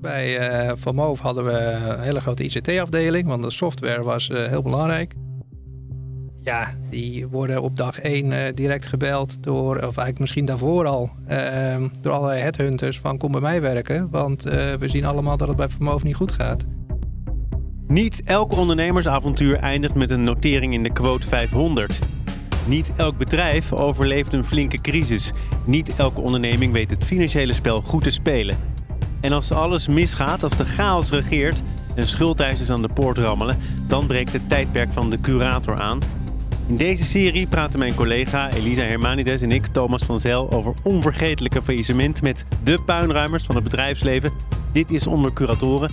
Bij uh, Van Moof hadden we een hele grote ICT-afdeling, want de software was heel belangrijk. Ja, die worden op dag 1 direct gebeld door, of eigenlijk misschien daarvoor al, ehm, door allerlei headhunters van kom bij mij werken. Want we zien allemaal dat het bij Vermoof niet goed gaat. Niet elk ondernemersavontuur eindigt met een notering in de quote 500. Niet elk bedrijf overleeft een flinke crisis. Niet elke onderneming weet het financiële spel goed te spelen. En als alles misgaat, als de chaos regeert en schuldeisers aan de poort rammelen, dan breekt het tijdperk van de curator aan. In deze serie praten mijn collega Elisa Hermanides en ik, Thomas van Zel, over onvergetelijke faillissement met de puinruimers van het bedrijfsleven. Dit is onder curatoren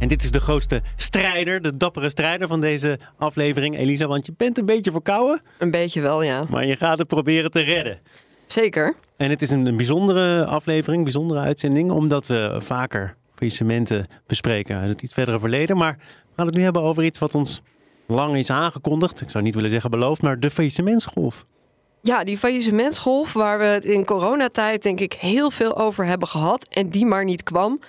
en dit is de grootste strijder, de dappere strijder van deze aflevering. Elisa, want je bent een beetje verkouden. Een beetje wel, ja. Maar je gaat het proberen te redden. Zeker. En het is een, bijzondere aflevering, bijzondere uitzending, omdat we vaker faillissementen bespreken uit het iets verdere verleden. Maar we gaan het nu hebben over iets wat ons lang is aangekondigd. Ik zou niet willen zeggen beloofd, maar de faillissementsgolf. Ja, die faillissementsgolf waar we het in coronatijd denk ik heel veel over hebben gehad en die maar niet kwam.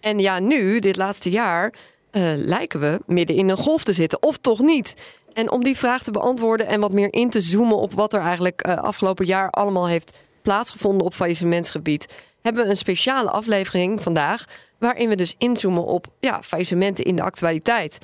En ja, nu, dit laatste jaar, uh, lijken we midden in een golf te zitten. Of toch niet? En om die vraag te beantwoorden en wat meer in te zoomen op wat er eigenlijk uh, afgelopen jaar allemaal heeft plaatsgevonden op faillissementsgebied, hebben we een speciale aflevering vandaag. Waarin we dus inzoomen op ja, faillissementen in de actualiteit.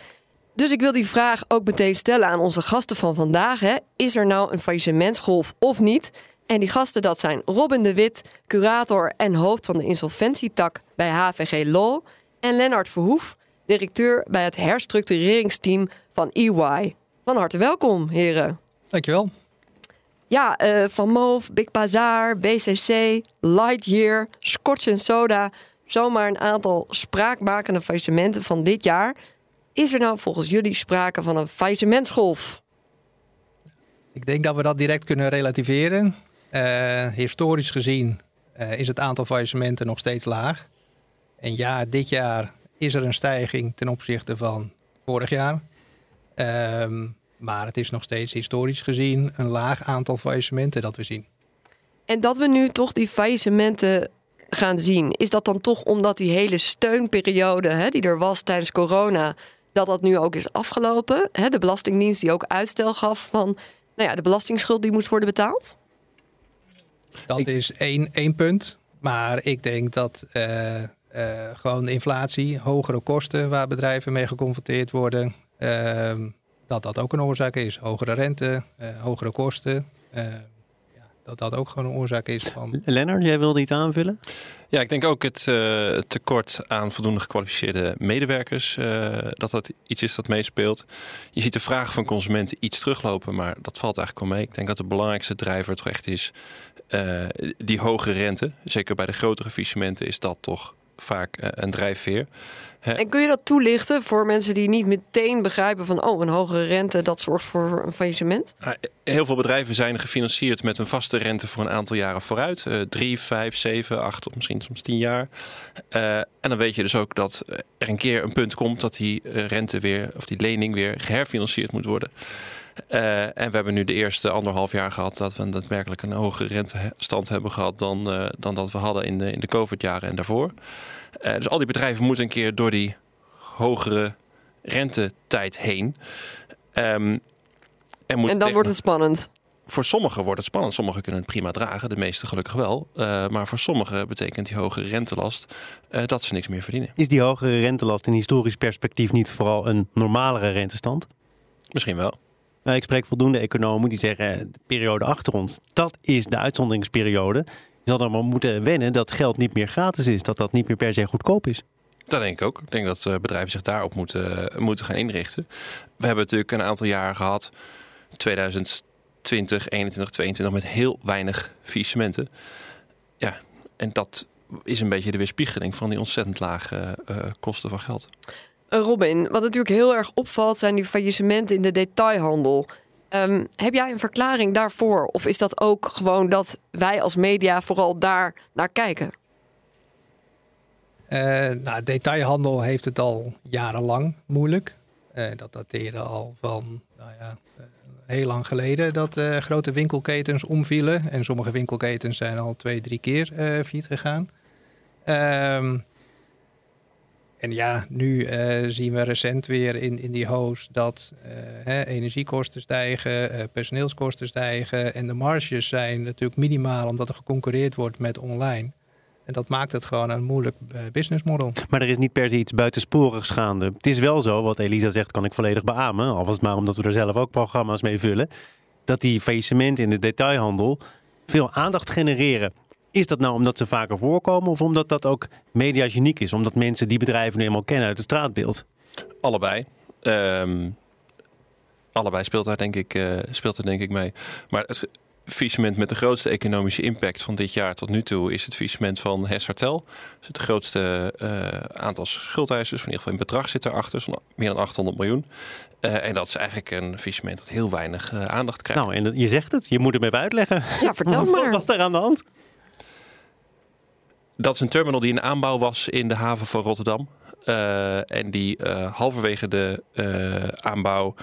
Dus ik wil die vraag ook meteen stellen aan onze gasten van vandaag. Hè. Is er nou een faillissementsgolf of niet? En die gasten dat zijn Robin de Wit, curator en hoofd van de insolventietak bij HVG Law. En Lennart Verhoef, directeur bij het herstructureringsteam van EY. Van harte welkom, heren. Dankjewel. Ja, uh, Van Moof, Big Bazaar, BCC, Lightyear, Scotch Soda. Zomaar een aantal spraakmakende faillissementen van dit jaar. Is er nou volgens jullie sprake van een faillissementsgolf? Ik denk dat we dat direct kunnen relativeren. Uh, historisch gezien uh, is het aantal faillissementen nog steeds laag. En ja, dit jaar is er een stijging ten opzichte van vorig jaar. Uh, maar het is nog steeds historisch gezien een laag aantal faillissementen dat we zien. En dat we nu toch die faillissementen gaan zien, is dat dan toch omdat die hele steunperiode hè, die er was tijdens corona, dat dat nu ook is afgelopen? Hè? De Belastingdienst die ook uitstel gaf van nou ja, de belastingsschuld die moet worden betaald? Dat is één, één punt. Maar ik denk dat uh, uh, gewoon inflatie, hogere kosten waar bedrijven mee geconfronteerd worden, uh, dat dat ook een oorzaak is. Hogere rente, eh, hogere kosten dat dat ook gewoon een oorzaak is van. Lennart, jij wilde iets aanvullen? Ja, ik denk ook het uh, tekort aan voldoende gekwalificeerde medewerkers, uh, dat dat iets is dat meespeelt. Je ziet de vraag van consumenten iets teruglopen, maar dat valt eigenlijk wel mee. Ik denk dat de belangrijkste drijver toch echt is uh, die hoge rente. Zeker bij de grotere faillissementen is dat toch vaak een drijfveer. En kun je dat toelichten voor mensen die niet meteen begrijpen van oh, een hogere rente dat zorgt voor een faillissement? Heel veel bedrijven zijn gefinancierd met een vaste rente voor een aantal jaren vooruit. Uh, drie, vijf, zeven, acht of misschien soms tien jaar. Uh, en dan weet je dus ook dat er een keer een punt komt dat die eh, rente weer of die lening weer geherfinancierd moet worden. Uh, en we hebben nu de eerste anderhalf jaar gehad dat we daadwerkelijk een hogere rentestand hebben gehad dan, uh, dan dat we hadden in de, in de COVID-jaren en daarvoor. Uh, dus al die bedrijven moeten een keer door die hogere rentetijd heen. Um, en, en dan wordt het spannend. Voor sommigen wordt het spannend. Sommigen kunnen het prima dragen, de meeste gelukkig wel. Uh, maar voor sommigen betekent die hogere rentelast uh, dat ze niks meer verdienen. Is die hogere rentelast in historisch perspectief niet vooral een normalere rentestand? Misschien wel. Nou, ik spreek voldoende economen die zeggen: de periode achter ons, dat is de uitzonderingsperiode. Je zal er maar moeten wennen dat geld niet meer gratis is, dat dat niet meer per se goedkoop is. Dat denk ik ook. Ik denk dat eh, bedrijven zich daarop moeten, moeten gaan inrichten. We hebben natuurlijk een aantal jaar gehad, 2020, 21, 22, met heel weinig faillissementen. Ja, en dat is een beetje de weerspiegeling van die ontzettend lage kosten van geld. Eh, Robin, wat natuurlijk heel erg opvalt zijn die faillissementen in de detailhandel. Um, heb jij een verklaring daarvoor? Of is dat ook gewoon dat wij als media vooral daar naar kijken? Uh, nou, detailhandel heeft het al jarenlang moeilijk. Uh, dat dateerde al van nou ja, heel lang geleden dat grote winkelketens omvielen. En sommige winkelketens zijn al twee, drie keer failliet gegaan. Um, En ja, nu uh, zien we recent weer in, in die hoos dat uh, hè, energiekosten stijgen, uh, personeelskosten stijgen en de marges zijn natuurlijk minimaal omdat er geconcurreerd wordt met online. En dat maakt het gewoon een moeilijk businessmodel. Maar er is niet per se iets buitensporig gaande. Het is wel zo, wat Elisa zegt, kan ik volledig beamen. Al was het maar omdat we er zelf ook programma's mee vullen. Dat die faillissementen in de detailhandel veel aandacht genereren. Is dat nou omdat ze vaker voorkomen of omdat dat ook mediageniek is? Omdat mensen die bedrijven nu eenmaal kennen uit het straatbeeld? Allebei. Um, allebei speelt daar, denk ik, uh, speelt er denk ik mee. Maar het faillissement met de grootste economische impact van dit jaar tot nu toe is het faillissement van Hesartel. Dus het grootste uh, aantal schuldeisers, in ieder geval in bedrag zit erachter, zo'n meer dan 800 miljoen. Uh, en dat is eigenlijk een faillissement dat heel weinig uh, aandacht krijgt. Nou, en je zegt het, je moet hem even uitleggen. Ja, vertel Wat maar. was daar aan de hand? Dat is een terminal die in aanbouw was in de haven van Rotterdam. Uh, en die uh, halverwege de uh, aanbouw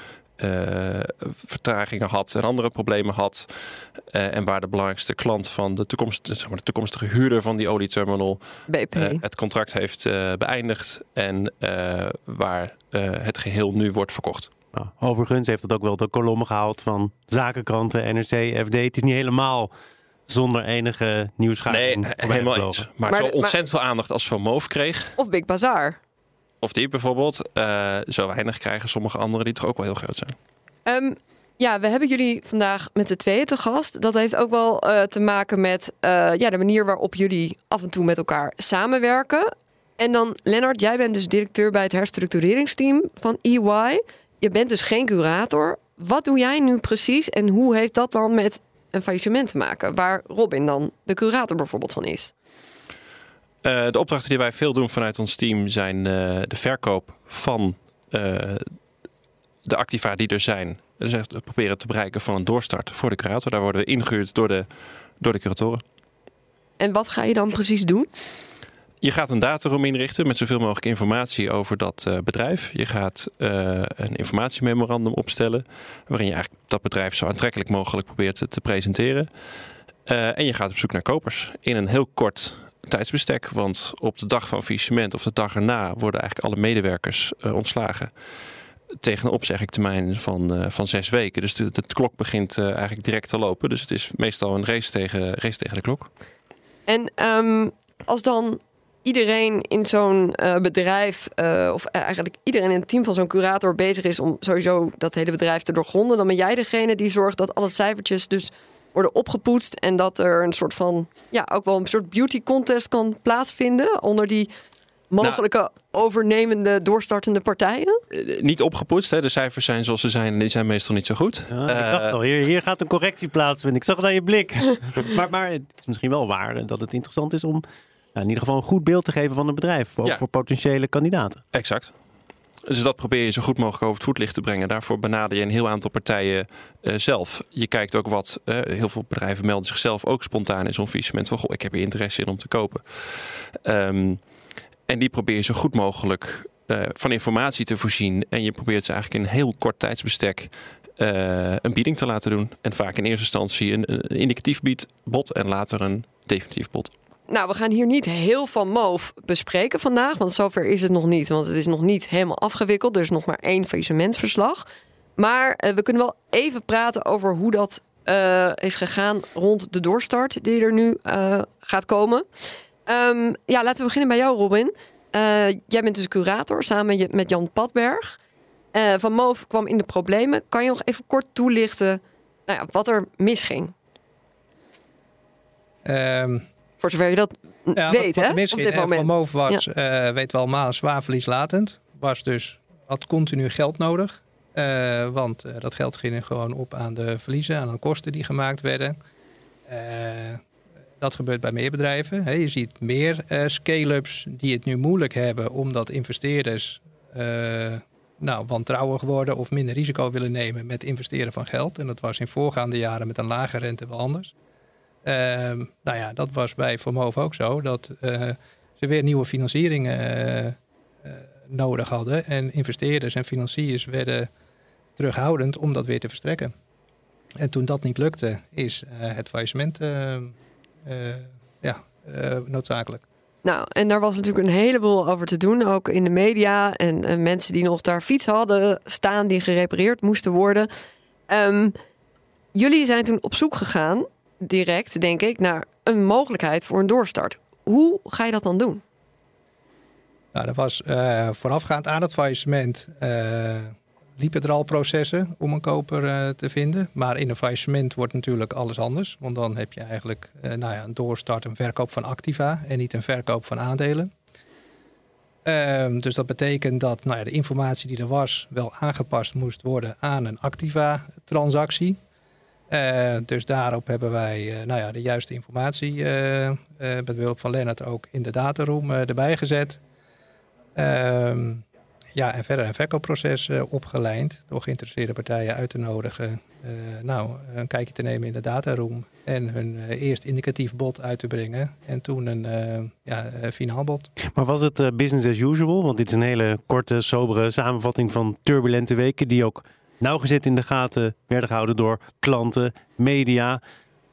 vertragingen had en andere problemen had. en waar de belangrijkste klant van de, toekomst, zeg maar, de toekomstige huurder van die olieterminal BP. het contract heeft beëindigd. En waar het geheel nu wordt verkocht. Nou, overigens heeft het ook wel de kolommen gehaald van zakenkranten, NRC, FD. Het is niet helemaal zonder enige nieuwsgaring. Nee, helemaal eens. Maar, maar zo ontzettend maar, veel aandacht als Van Moof kreeg. Of Big Bazaar. Of die bijvoorbeeld. Uh, zo weinig krijgen sommige anderen die toch ook wel heel groot zijn. Um, ja, we hebben jullie vandaag met de tweeën te gast. Dat heeft ook wel uh, te maken met uh, ja, de manier waarop jullie af en toe met elkaar samenwerken. En dan, Lennart, jij bent dus directeur bij het herstructureringsteam van EY. Je bent dus geen curator. Wat doe jij nu precies en hoe heeft dat dan met een faillissement te maken, waar Robin dan de curator bijvoorbeeld van is? Uh, de opdrachten die wij veel doen vanuit ons team zijn uh, de verkoop van uh, de activa die er zijn. Dus proberen te bereiken van een doorstart voor de curator. Daar worden we ingehuurd door de, door de curatoren. En wat ga je dan precies doen? Je gaat een dataroom inrichten met zoveel mogelijk informatie over dat uh, bedrijf. Je gaat uh, een informatiememorandum opstellen, waarin je eigenlijk dat bedrijf zo aantrekkelijk mogelijk probeert te, te presenteren. Uh, en je gaat op zoek naar kopers in een heel kort tijdsbestek. Want op de dag van faillissement of de dag erna worden eigenlijk alle medewerkers ontslagen. Tegen een opzeggingtermijn van, van zes weken. Dus de, klok begint eigenlijk direct te lopen. Dus het is meestal een race tegen, race tegen de klok. En um, als dan iedereen in zo'n uh, bedrijf, uh, of eigenlijk iedereen in het team van zo'n curator bezig is om sowieso dat hele bedrijf te doorgronden, dan ben jij degene die zorgt dat alle cijfertjes dus worden opgepoetst en dat er een soort van, ja, ook wel een soort beauty contest kan plaatsvinden onder die mogelijke nou, overnemende, doorstartende partijen? Niet opgepoetst. Hè. De cijfers zijn zoals ze zijn en die zijn meestal niet zo goed. Ja, ik dacht al, hier, hier gaat een correctie plaatsvinden. Ik zag het aan je blik. maar, maar het is misschien wel waar dat het interessant is om in ieder geval een goed beeld te geven van het bedrijf. Ook ja. voor potentiële kandidaten. Exact. Dus dat probeer je zo goed mogelijk over het voetlicht te brengen. Daarvoor benader je een heel aantal partijen uh, zelf. Je kijkt ook wat, uh, heel veel bedrijven melden zichzelf ook spontaan in zo'n faillissement. Van, goh, ik heb hier interesse in om te kopen. Um, en die probeer je zo goed mogelijk uh, van informatie te voorzien. En je probeert ze eigenlijk in een heel kort tijdsbestek een bieding te laten doen. En vaak in eerste instantie een, een indicatief bied, bod en later een definitief bod. Nou, we gaan hier niet heel van moof bespreken vandaag, want zover is het nog niet. Want het is nog niet helemaal afgewikkeld. Er is nog maar één faillissementsverslag. Maar uh, we kunnen wel even praten over hoe dat uh, is gegaan rond de doorstart die er nu uh, gaat komen. Um, ja, laten we beginnen bij jou, Robin. jij bent dus curator samen met Jan Padberg. van Moof kwam in de problemen. Kan je nog even kort toelichten nou ja, wat er misging? Um voor zover je dat ja, weet, hè? Op dit moment. Van Moof was, ja. uh, weet wel allemaal, zwaarverlieslatend. Was dus, had continu geld nodig. Uh, want uh, dat geld ging gewoon op aan de verliezen, aan de kosten die gemaakt werden. dat gebeurt bij meer bedrijven. Je ziet meer scale-ups die het nu moeilijk hebben omdat investeerders nou, wantrouwig worden of minder risico willen nemen met investeren van geld. En dat was in voorgaande jaren met een lage rente wel anders. Uh, nou ja, dat was bij Vermoof ook zo. Dat uh, ze weer nieuwe financiering uh, nodig hadden. En investeerders en financiers werden terughoudend om dat weer te verstrekken. En toen dat niet lukte, is het faillissement ja, noodzakelijk. Nou, en daar was natuurlijk een heleboel over te doen, ook in de media. En eh, mensen die nog daar fiets hadden staan die gerepareerd moesten worden. Ehm, jullie zijn toen op zoek gegaan, direct denk ik, naar een mogelijkheid voor een doorstart. Hoe ga je dat dan doen? Nou, dat was eh, voorafgaand aan het faillissement. eh, liepen er al processen om een koper eh, te vinden. Maar in een faillissement wordt natuurlijk alles anders. Want dan heb je eigenlijk nou ja, een doorstart, een verkoop van activa en niet een verkoop van aandelen. Ehm, dus dat betekent dat nou ja, de informatie die er was wel aangepast moest worden aan een activa-transactie. Eh, dus daarop hebben wij eh, nou ja, de juiste informatie eh, met behulp van Lennart ook in de dataroom erbij gezet. Ehm, ja, en verder een verkoopproces opgelijnd door geïnteresseerde partijen uit te nodigen. nou, een kijkje te nemen in de dataroom en hun eerst indicatief bod uit te brengen. En toen een ja, finaal bod. Maar was het business as usual? Want dit is een hele korte, sobere samenvatting van turbulente weken... die ook nauwgezet in de gaten werden gehouden door klanten, media.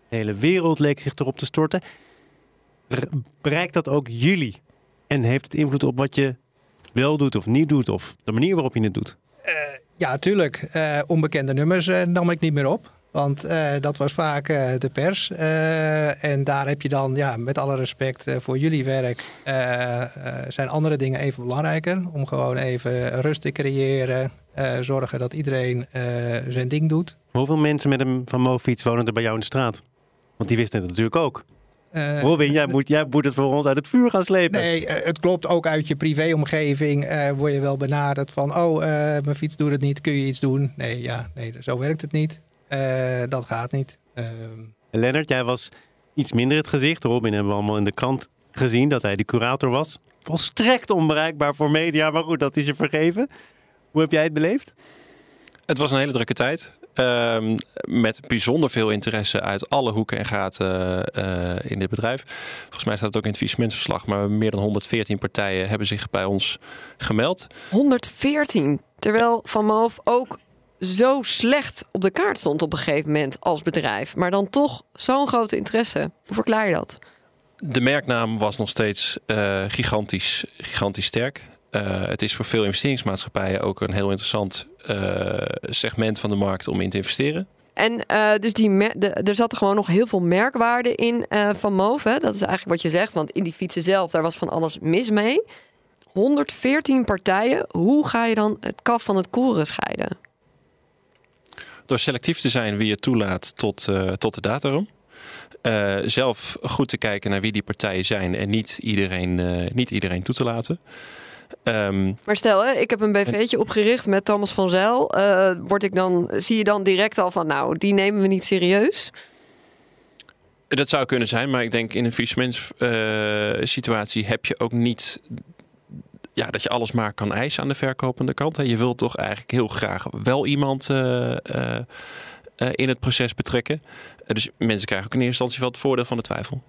De hele wereld leek zich erop te storten. Re- Bereikt dat ook jullie? En heeft het invloed op wat je wel doet of niet doet? Of de manier waarop je het doet? Ja, tuurlijk. Eh, onbekende nummers eh, nam ik niet meer op. Want eh, dat was vaak eh, de pers. Eh, en daar heb je dan, ja, met alle respect eh, voor jullie werk, eh, eh, zijn andere dingen even belangrijker. Om gewoon even rust te creëren. Eh, zorgen dat iedereen eh, zijn ding doet. Hoeveel mensen met een Van Moofiets wonen er bij jou in de straat? Want die wisten het natuurlijk ook. Eh, Robin, jij moet, jij moet het voor ons uit het vuur gaan slepen. Nee, het klopt ook uit je privéomgeving. eh word je wel benaderd van, oh, mijn fiets doet het niet, kun je iets doen? Nee, ja, nee, zo werkt het niet. Dat gaat niet. Ehm, En Lennart, jij was iets minder het gezicht. Robin hebben we allemaal in de krant gezien dat hij de curator was. Volstrekt onbereikbaar voor media, maar goed, dat is je vergeven. Hoe heb jij het beleefd? Het was een hele drukke tijd. Ehm, met bijzonder veel interesse uit alle hoeken en gaten eh, in dit bedrijf. Volgens mij staat het ook in het faillissementverslag. Maar meer dan 114 partijen hebben zich bij ons gemeld. 114. Terwijl Van Moof ook zo slecht op de kaart stond op een gegeven moment als bedrijf. Maar dan toch zo'n grote interesse. Hoe verklaar je dat? De merknaam was nog steeds eh, gigantisch, gigantisch sterk. Eh, het is voor veel investeringsmaatschappijen ook een heel interessant eh, segment van de markt om in te investeren. En eh, dus die de, er zat gewoon nog heel veel merkwaarde in van Move. hè. Dat is eigenlijk wat je zegt. Want in die fietsen zelf, daar was van alles mis mee. 114 partijen. Hoe ga je dan het kaf van het koren scheiden? Door selectief te zijn wie je toelaat tot, tot de dataroom. Eh, zelf goed te kijken naar wie die partijen zijn en niet iedereen, niet iedereen toe te laten. Ehm, Maar stel, hè, ik heb een BV'tje opgericht met Thomas van Zijl. Eh, word ik dan, zie je dan direct al van, nou, die nemen we niet serieus? Dat zou kunnen zijn, maar ik denk in een faillissementssituatie heb je ook niet ja, dat je alles maar kan eisen aan de verkopende kant. hè. Je wilt toch eigenlijk heel graag wel iemand eh, eh, in het proces betrekken. Dus mensen krijgen ook in eerste instantie wel het voordeel van de twijfel.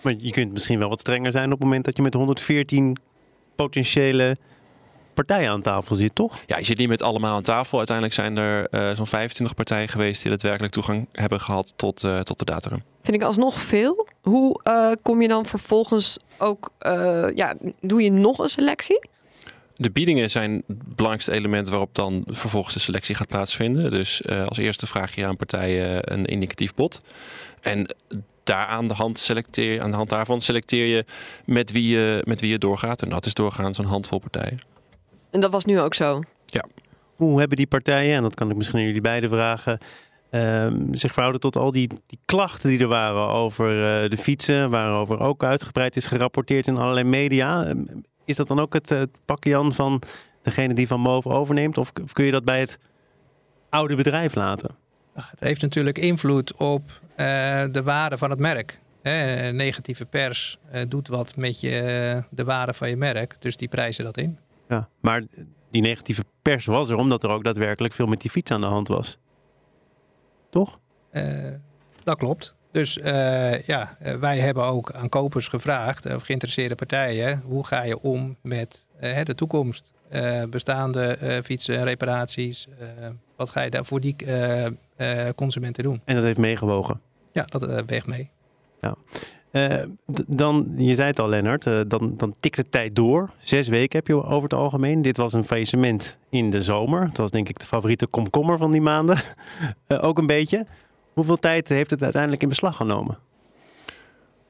Maar je kunt misschien wel wat strenger zijn op het moment dat je met 114 potentiële partijen aan tafel zit, toch? Ja, je zit niet met allemaal aan tafel. Uiteindelijk zijn er eh, zo'n 25 partijen geweest die daadwerkelijk toegang hebben gehad tot, eh, tot de dataroom. Vind ik alsnog veel. Hoe eh, kom je dan vervolgens ook, eh, ja, doe je nog een selectie? De biedingen zijn het belangrijkste element waarop dan vervolgens de selectie gaat plaatsvinden. Dus eh, als eerste vraag je aan partijen een indicatief bod. En daar aan de, hand selecteer, aan de hand daarvan selecteer je met wie je, met wie je doorgaat. En dat is doorgaans een handvol partijen. En dat was nu ook zo. Hoe hebben die partijen, en dat kan ik misschien aan jullie beiden vragen, ehm, zich verhouden tot al die, die klachten die er waren over eh, de fietsen, waarover ook uitgebreid is gerapporteerd in allerlei media? Ehm, Is dat dan ook het, het pakje Jan van degene die van boven overneemt? Of, of kun je dat bij het oude bedrijf laten? Het heeft natuurlijk invloed op de waarde van het merk. Hè, negatieve pers eh, doet wat met je, eh, de waarde van je merk, dus die prijzen dat in. Ja, maar die negatieve pers was er omdat er ook daadwerkelijk veel met die fiets aan de hand was. Toch? Eh, dat klopt. Dus eh, ja, eh, wij hebben ook aan kopers gevraagd, of geïnteresseerde partijen, hoe ga je om met eh, de toekomst? Eh, bestaande eh, fietsen en reparaties, eh, wat ga je daar voor die eh, eh, consumenten doen? En dat heeft meegewogen. Ja, dat eh, weegt mee. Uh, dan, je zei het al, Lennart, uh, dan, dan tikt de tijd door. Zes weken heb je over het algemeen. Dit was een faillissement in de zomer. Dat was denk ik de favoriete komkommer van die maanden. uh, ook een beetje. Hoeveel tijd heeft het uiteindelijk in beslag genomen?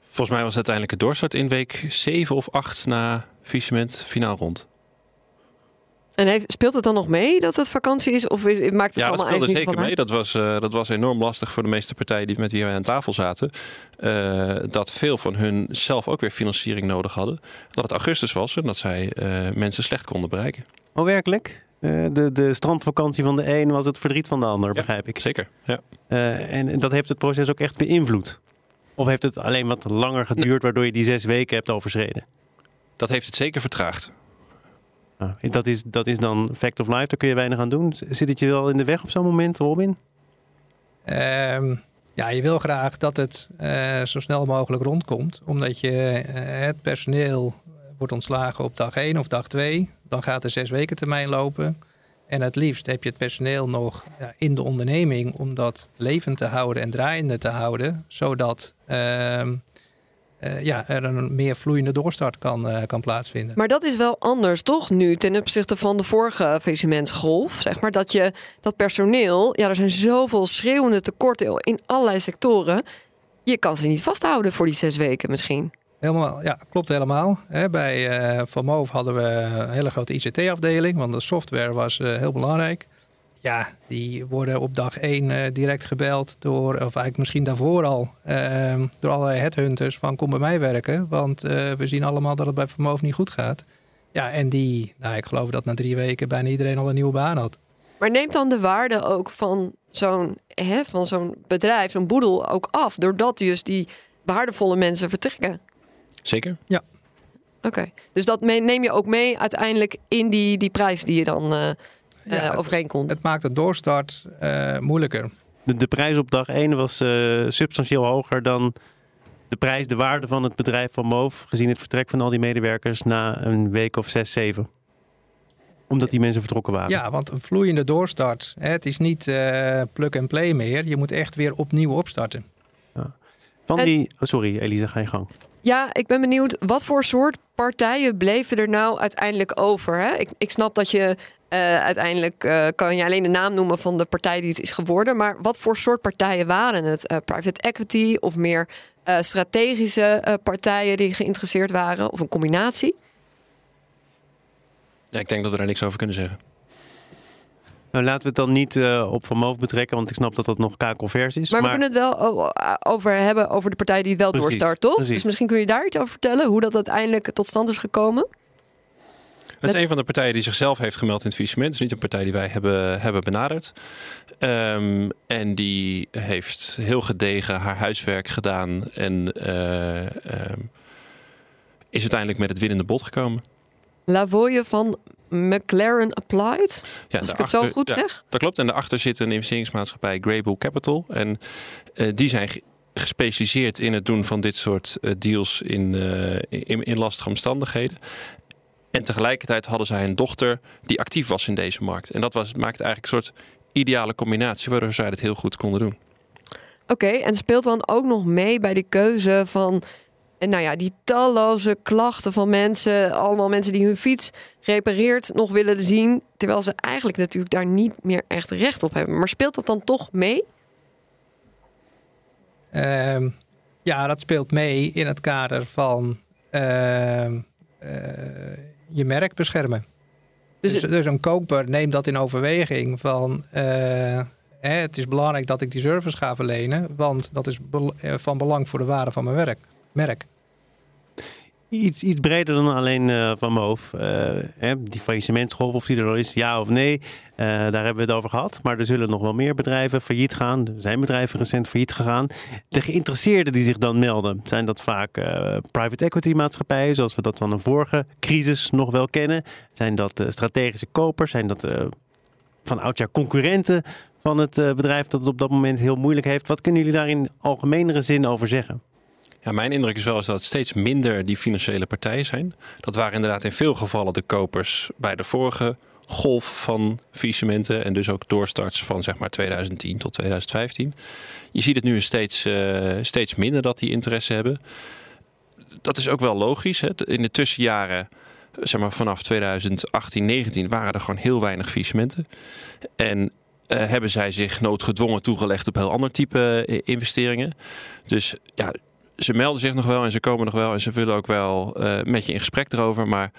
Volgens mij was uiteindelijk de doorstart in week 7 of 8 na faillissement finaal rond. En heeft, speelt het dan nog mee dat het vakantie is? Of is, maakt het ja, allemaal dat speelde eigenlijk zeker mee. Dat was, uh, dat was enorm lastig voor de meeste partijen die met wie wij aan tafel zaten. Uh, dat veel van hun zelf ook weer financiering nodig hadden. Dat het augustus was en dat zij uh, mensen slecht konden bereiken. Oh, werkelijk? de, de strandvakantie van de een was het verdriet van de ander, ja, begrijp ik. Zeker, ja. en dat heeft het proces ook echt beïnvloed? Of heeft het alleen wat langer geduurd, waardoor je die zes weken hebt overschreden? Dat heeft het zeker vertraagd. Dat, is, dat is dan fact of life, daar kun je weinig aan doen. Zit het je wel in de weg op zo'n moment, Robin? Um, ja, je wil graag dat het uh, zo snel mogelijk rondkomt. Omdat je uh, het personeel wordt ontslagen op dag 1 of dag 2. Dan gaat de zes weken termijn lopen. En het liefst heb je het personeel nog ja, in de onderneming om dat levend te houden en draaiende te houden. Zodat uh, ja, er een meer vloeiende doorstart kan, uh, kan plaatsvinden. Maar dat is wel anders, toch? Nu ten opzichte van de vorige faillissementsgolf. Zeg maar dat je dat personeel, ja, er zijn zoveel schreeuwende tekorten in allerlei sectoren. Je kan ze niet vasthouden voor die zes weken misschien. Helemaal, ja, klopt helemaal. bij uh, Van Moof hadden we een hele grote ICT-afdeling, want de software was heel belangrijk. Ja, die worden op dag één uh, direct gebeld door, of eigenlijk misschien daarvoor al, ehm, door allerlei headhunters van kom bij mij werken, want we zien allemaal dat het bij Moof niet goed gaat. Ja, en die, nou, ik geloof dat na drie weken bijna iedereen al een nieuwe baan had. Maar neemt dan de waarde ook van zo'n, van zo'n bedrijf, zo'n boedel ook af, doordat dus die waardevolle mensen vertrekken? Zeker. Ja. Oké, okay. dus dat neem je ook mee uiteindelijk in die, die prijs die je dan uh, ja, uh, overeenkomt? Het, het, maakt de doorstart uh, moeilijker. De, de, prijs op dag 1 was substantieel hoger dan de prijs, de waarde van het bedrijf van Moof... gezien het vertrek van al die medewerkers na een week of zes, zeven. Omdat die mensen vertrokken waren. Ja, want een vloeiende doorstart, hè, het is niet plug-and-play meer. Je moet echt weer opnieuw opstarten. Van en... die... Oh, sorry, Elisa, ga je gang. Ja, ik ben benieuwd, wat voor soort partijen bleven er nou uiteindelijk over? Hè? Ik, ik snap dat je uh, uiteindelijk uh, kan je alleen de naam noemen van de partij die het is geworden. Maar wat voor soort partijen waren het? Uh, private equity of meer strategische partijen die geïnteresseerd waren? Of een combinatie? Ja, ik denk dat we daar niks over kunnen zeggen. Nou, laten we het dan niet uh, op Van Moof betrekken, want ik snap dat dat nog kakelvers is. Maar, maar, we kunnen het wel over hebben, over de partij die het wel precies, doorstart, toch? Precies. Dus misschien kun je daar iets over vertellen, hoe dat uiteindelijk tot stand is gekomen? Het is een van de partijen die zichzelf heeft gemeld in het faillissement. Het is niet een partij die wij hebben, hebben benaderd. Um, en die heeft heel gedegen haar huiswerk gedaan en uh, um, is uiteindelijk met het winnende bod gekomen. Lavoie van McLaren Applied. Ja, als ik het zo goed ja, zeg. Dat klopt. En daarachter zit een investeringsmaatschappij Greybull Capital. En uh, die zijn gespecialiseerd in het doen van dit soort uh, deals in, uh, in, in lastige omstandigheden. En tegelijkertijd hadden zij een dochter die actief was in deze markt. En dat was, maakte eigenlijk een soort ideale combinatie waardoor zij het heel goed konden doen. Oké, okay, en speelt dan ook nog mee bij de keuze van en nou ja, die talloze klachten van mensen, allemaal mensen die hun fiets repareerd nog willen zien, terwijl ze eigenlijk natuurlijk daar niet meer echt recht op hebben. Maar speelt dat dan toch mee? Uh, ja, dat speelt mee in het kader van uh, uh, je merk beschermen. Dus, dus, dus, een koper neemt dat in overweging van hè, het is belangrijk dat ik die service ga verlenen, want dat is van belang voor de waarde van mijn werk, merk iets, iets breder dan alleen uh, Van Moof. Uh, die faillissementsgolf, of die er al is, ja of nee, uh, daar hebben we het over gehad. Maar er zullen nog wel meer bedrijven failliet gaan. Er zijn bedrijven recent failliet gegaan. De geïnteresseerden die zich dan melden, zijn dat vaak private equity maatschappijen, zoals we dat van een vorige crisis nog wel kennen. Zijn dat strategische kopers? Zijn dat van oudjaar concurrenten van het bedrijf dat het op dat moment heel moeilijk heeft? Wat kunnen jullie daar in algemenere zin over zeggen? Ja, mijn indruk is wel eens dat het steeds minder die financiële partijen zijn. Dat waren inderdaad in veel gevallen de kopers bij de vorige golf van faillissementen en dus ook doorstarts van zeg maar 2010 tot 2015. Je ziet het nu steeds, uh, steeds minder dat die interesse hebben. Dat is ook wel logisch. Hè? In de tussenjaren, zeg maar vanaf 2018, 19 waren er gewoon heel weinig faillissementen. En uh, hebben zij zich noodgedwongen toegelegd op heel ander type uh, investeringen. Dus ja, ze melden zich nog wel en ze komen nog wel en ze willen ook wel uh, met je in gesprek erover. Maar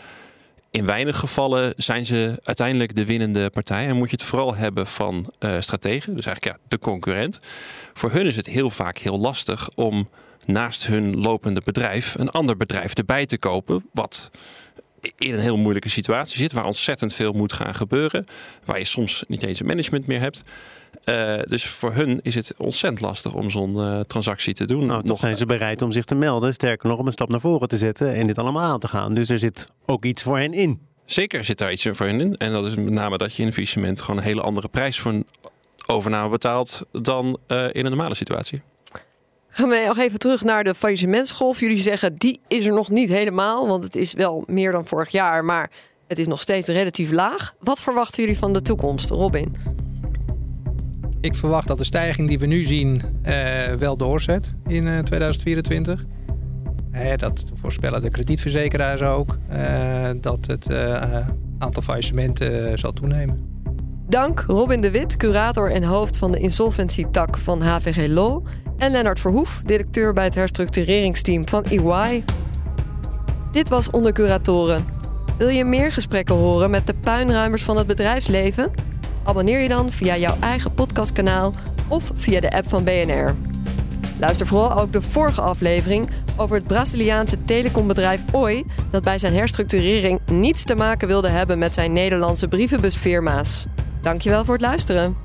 in weinig gevallen zijn ze uiteindelijk de winnende partij. En moet je het vooral hebben van uh, strategen, dus eigenlijk ja, de concurrent. Voor hun is het heel vaak heel lastig om naast hun lopende bedrijf een ander bedrijf erbij te kopen. Wat in een heel moeilijke situatie zit, waar ontzettend veel moet gaan gebeuren. Waar je soms niet eens een management meer hebt. Uh, dus voor hun is het ontzettend lastig om zo'n uh, transactie te doen. Nou, nog zijn ze bereid om zich te melden. Sterker nog, om een stap naar voren te zetten en dit allemaal aan te gaan. Dus er zit ook iets voor hen in. Zeker zit daar iets voor hen in. En dat is met name dat je in een faillissement gewoon een hele andere prijs voor een overname betaalt dan uh, in een normale situatie. Gaan we nog even terug naar de faillissementsgolf. Jullie zeggen die is er nog niet helemaal, want het is wel meer dan vorig jaar, maar het is nog steeds relatief laag. Wat verwachten jullie van de toekomst, Robin? Ik verwacht dat de stijging die we nu zien uh, wel doorzet in uh, 2024. Uh, dat voorspellen de kredietverzekeraars ook. Uh, dat het aantal faillissementen zal toenemen. Dank Robin de Wit, curator en hoofd van de insolventie-tak van HVG Law. En Lennart Verhoef, directeur bij het herstructureringsteam van EY. Dit was Onder Curatoren. Wil je meer gesprekken horen met de puinruimers van het bedrijfsleven? Abonneer je dan via jouw eigen podcastkanaal of via de app van BNR. Luister vooral ook de vorige aflevering over het Braziliaanse telecombedrijf Oi, dat bij zijn herstructurering niets te maken wilde hebben met zijn Nederlandse brievenbusfirma's. Dankjewel voor het luisteren.